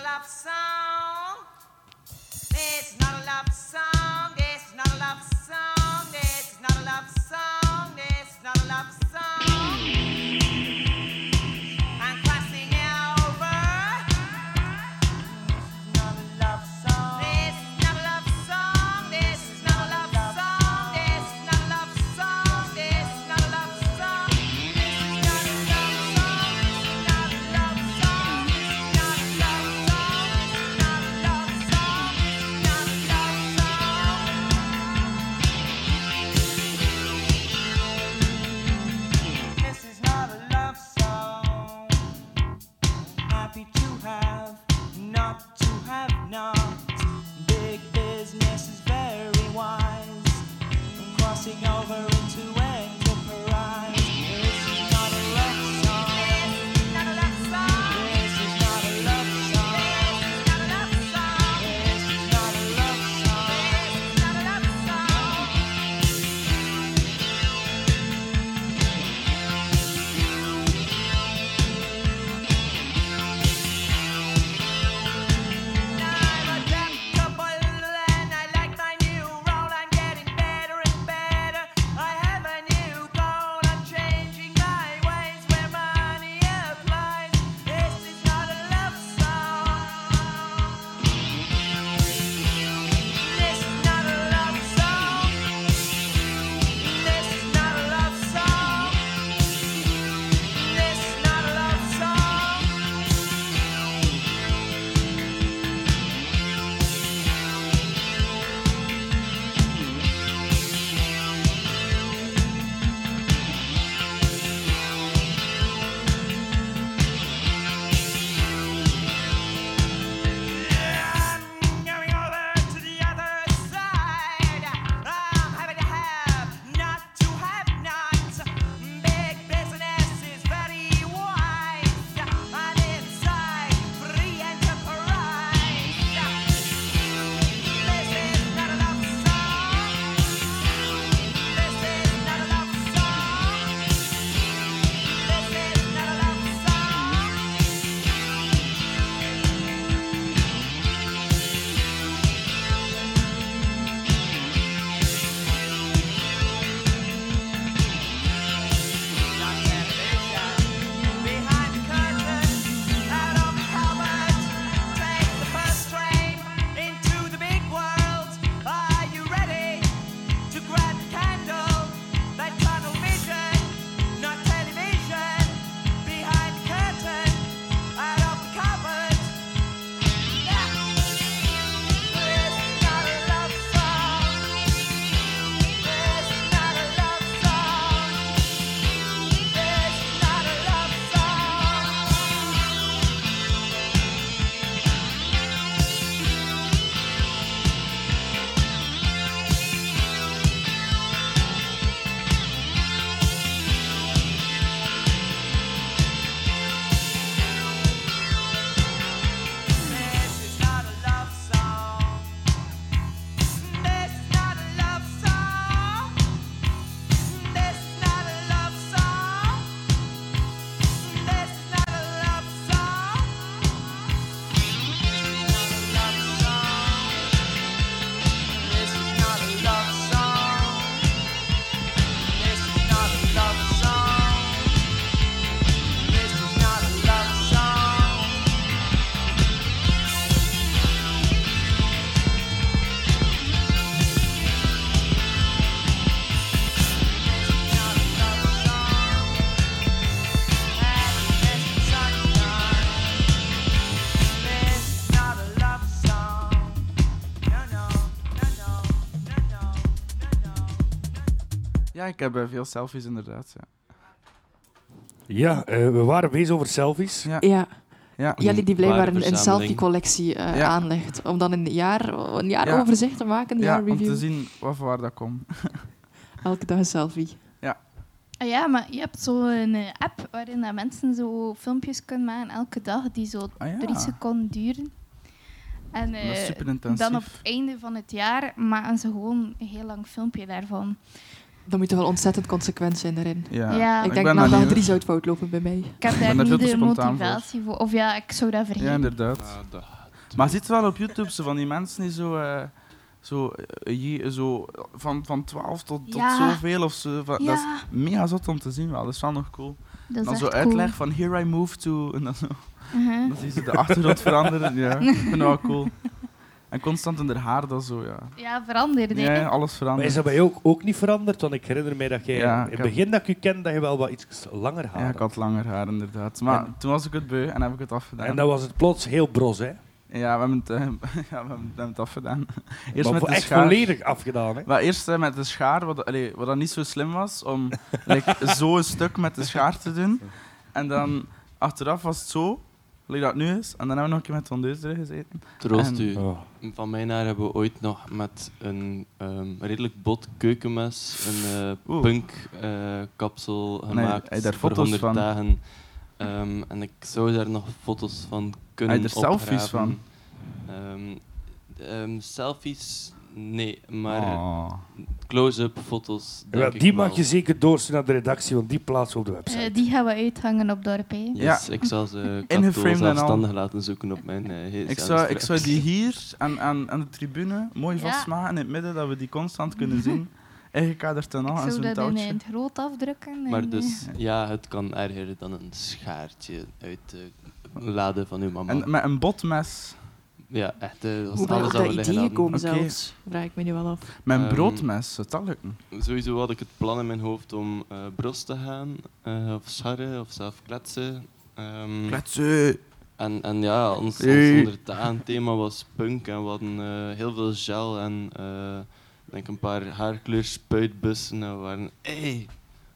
Ja, ik heb eh, veel selfies inderdaad. Ja. Ja, eh, we waren bezig over selfies. Ja. Ja. Ja. Jelly die blijkbaar een, een selfie-collectie eh, Ja. aanlegt. Om dan een jaar, een jaar Ja. overzicht te maken, een Ja, jaar om review. te zien wat voor waar dat komt. Elke dag een selfie. Ja. Ah ja, maar je hebt zo'n app waarin dat mensen zo filmpjes kunnen maken elke dag die zo Ah ja. drie seconden duren. En Dat is eh, superintensief. dan op het einde van het jaar maken ze gewoon een heel lang filmpje daarvan. Dan moet er wel ontzettend consequent zijn daarin. Ja. Ja. Ik Ik denk daar dag drie zou het fout lopen bij mij. Ik heb daar niet de spontaan motivatie voor. Of ja, ik zou dat vergeten. Ja, inderdaad. Maar ziet wel op YouTube zo van die mensen die zo, eh, zo, eh, je- zo van, van 12 tot, tot Ja. zoveel of zo. Van, Dat is mega zot om te zien wel. Dat is wel nog cool. Dat is dan zo uitleg cool. van here I move to. En dan zo. Mhm. Dan zie je de achtergrond veranderen. Ja, ik vind dat wel cool. En constant in haar haar, dat zo, ja. Ja, veranderde. Ja, alles Maar verandert. is dat bij jou ook, ook niet veranderd? Want ik herinner mij dat jij Ja, in het heb- begin dat ik u ken, dat je wel wat iets langer haar Ja, ik had. langer haar, inderdaad. Maar En- toen was ik het beu en heb ik het afgedaan. En dan was het plots heel bros, hè? Ja, we hebben het, eh, ja, we hebben, we hebben het afgedaan. Eerst Maar met voor de echt schaar. volledig afgedaan, hè? Maar eerst eh, met de schaar, wat, allee, wat dan niet zo slim was, om like, zo een stuk met de schaar te doen. En dan achteraf was het zo, like dat het nu is. En dan hebben we nog een keer met tondeus erin gezeten. Troost En- u. Oh. Van mijn haar hebben we ooit nog met een ehm, redelijk bot keukenmes een eh, punk eh, kapsel Nee, gemaakt voor foto's 100 van? dagen. Ehm, en ik zou daar nog foto's van kunnen je er selfies opgraven. Ehm, ehm, selfies? Nee, maar Oh. close-up foto's. Ja, denk ik die mag wel. je zeker doorsturen naar de redactie, want die plaatsen op de website. Eh, die gaan we uithangen op dorp. hè. Yes, Ja. ik zal ze en zelfstandig laten zoeken op mijn uh, Ik zou, ik zou die hier aan, aan, aan de tribune mooi Ja. vastmaken in het midden, dat we die constant kunnen zien. Ingekaderd en al, zou zo'n dat in het groot afdrukken. Maar en, dus, ja, het kan erger dan een schaartje uit de lade van uw mama. En met een botmes. Ja, echt. eh, dat is Hoe ben je alles op dat liggen idee hadden. gekomen Oké. zelfs? Vraag ik me nu wel af. Een Ehm, broodmes, zou dat lukken? Sowieso had ik het plan in mijn hoofd om eh bros te gaan, eh, of scharren, of zelf kletsen. Ehm, Kletsen! En, en ja, ons, ons Hey. 100 dagen thema was punk en we hadden eh, heel veel gel en eh, ik denk een paar haarkleurspuitbussen. En we waren, hey,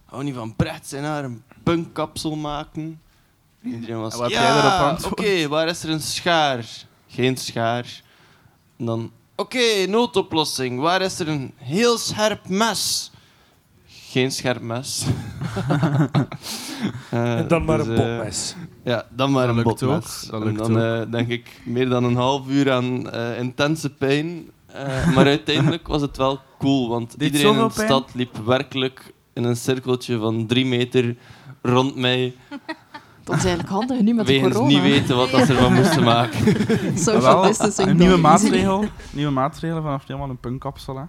hou niet van Brecht zijn haar een punkkapsel maken. Iedereen was, En wat heb jij daarop ja, antwoord? oké, waar is er een schaar? Geen schaar. En dan, oké, noodoplossing, waar is er een heel scherp mes? Geen scherp mes. En dan maar dus, een eh, botmes. ja, dan maar Dat een lukt botmes. En dan eh, denk ik meer dan een half uur aan eh, intense pijn. Eh, maar uiteindelijk was het wel cool, want Deed iedereen in de stad liep werkelijk in een cirkeltje van drie meter rond mij. Dat is eigenlijk handig nu met de Wegens corona. niet weten wat dat ze ervan moesten maken. Social distancing. een nieuwe maatregel, nieuwe maatregel vanaf nu allemaal een punkkapsel. Hè.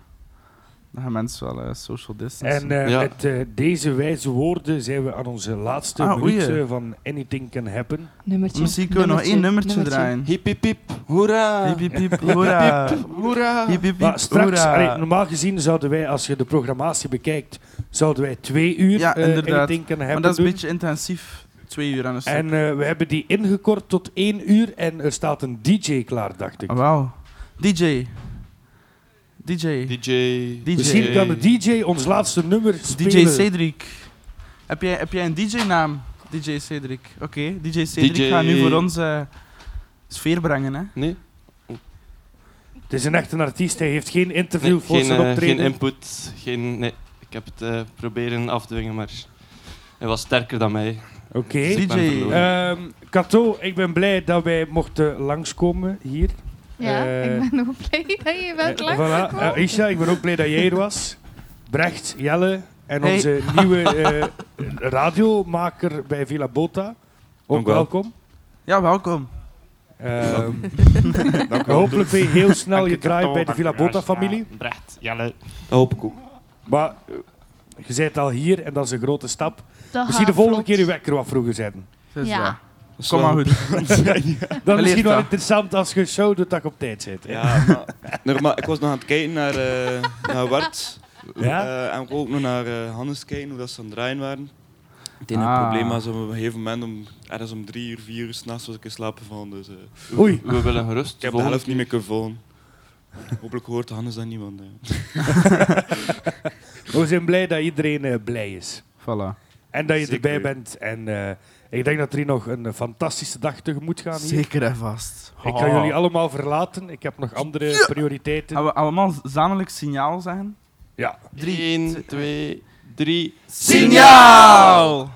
Dan gaan mensen wel eh, social distance. En eh, Ja. met eh, deze wijze woorden zijn we aan onze laatste Ah, minuut van Anything Can Happen. Nummertje. Misschien kunnen we nog één nummertje draaien. Hip hip hip, hoera! Hip hip hip, hoera! Hoera! Hip hip Maar hip, straks, hoera! allee, normaal gezien zouden wij, als je de programmatie bekijkt, zouden wij twee uur Ja, inderdaad. Anything Can Happen Maar dat is een beetje intensief. Twee uur aan een stuk. En eh, we hebben die ingekort tot één uur en er staat een DJ klaar, dacht ik. Ah, Wauw. DJ. DJ. DJ. DJ. Misschien kan de DJ ons laatste nummer spelen. DJ Cedric. Heb jij, heb jij een DJ-naam? DJ Cedric. Oké, DJ Cedric DJ gaat nu voor ons eh, sfeer brengen. Hè? Nee? Het is een echte artiest, hij heeft geen interview Nee, voor geen, zijn eh, optreden. geen input. Geen, nee, ik heb het eh, proberen af te dwingen, maar hij was sterker dan mij. Oké. Ik ben DJ. verloren. Ehm Kato, ik ben blij dat wij mochten langskomen hier. Ja, Eh, ik ben ook blij dat je bent Eh, voilà. Eh, Isha, ik ben ook blij dat jij er was. Brecht, Jelle en Hey. onze nieuwe eh, radiomaker bij Villa Bota. Ook Dank wel. welkom. Ja, welkom. Ehm, hopelijk ben je heel snel je draai bij de Villa Bota-familie. Brecht, Jelle. Dat hoop ik ook. Maar eh, je bent al hier en dat is een grote stap. Dat Misschien de volgende vlot. keer je wekker wat vroeger zetten. Dus Ja. ja. Kom maar goed. Dat is misschien wel dat. interessant als je doet dat je op tijd zit. Ja, maar, normaal, ik was nog aan het kijken naar, eh naar Wart. Ja? Eh, en ik ook nog naar eh, Hannes kijken, hoe dat ze aan het draaien waren. Het enige Ah. probleem was op een gegeven moment, om, ergens om drie uur, vier uur s'nachts was ik in slaap gevallen. Dus, eh, Oei. We willen gerust. ik heb de helft niet meer kunnen volgen. Hopelijk hoort Hannes dat niemand. We zijn blij dat iedereen blij is. Voilà. En dat je Zeker erbij bent. En eh, ik denk dat er hier nog een fantastische dag tegemoet gaan. Hier. Zeker en vast. Ik kan Oh. jullie allemaal verlaten. Ik heb nog andere prioriteiten. Gaan we allemaal zamelijk signaal zeggen? Ja. 1, 2, 3. Signaal!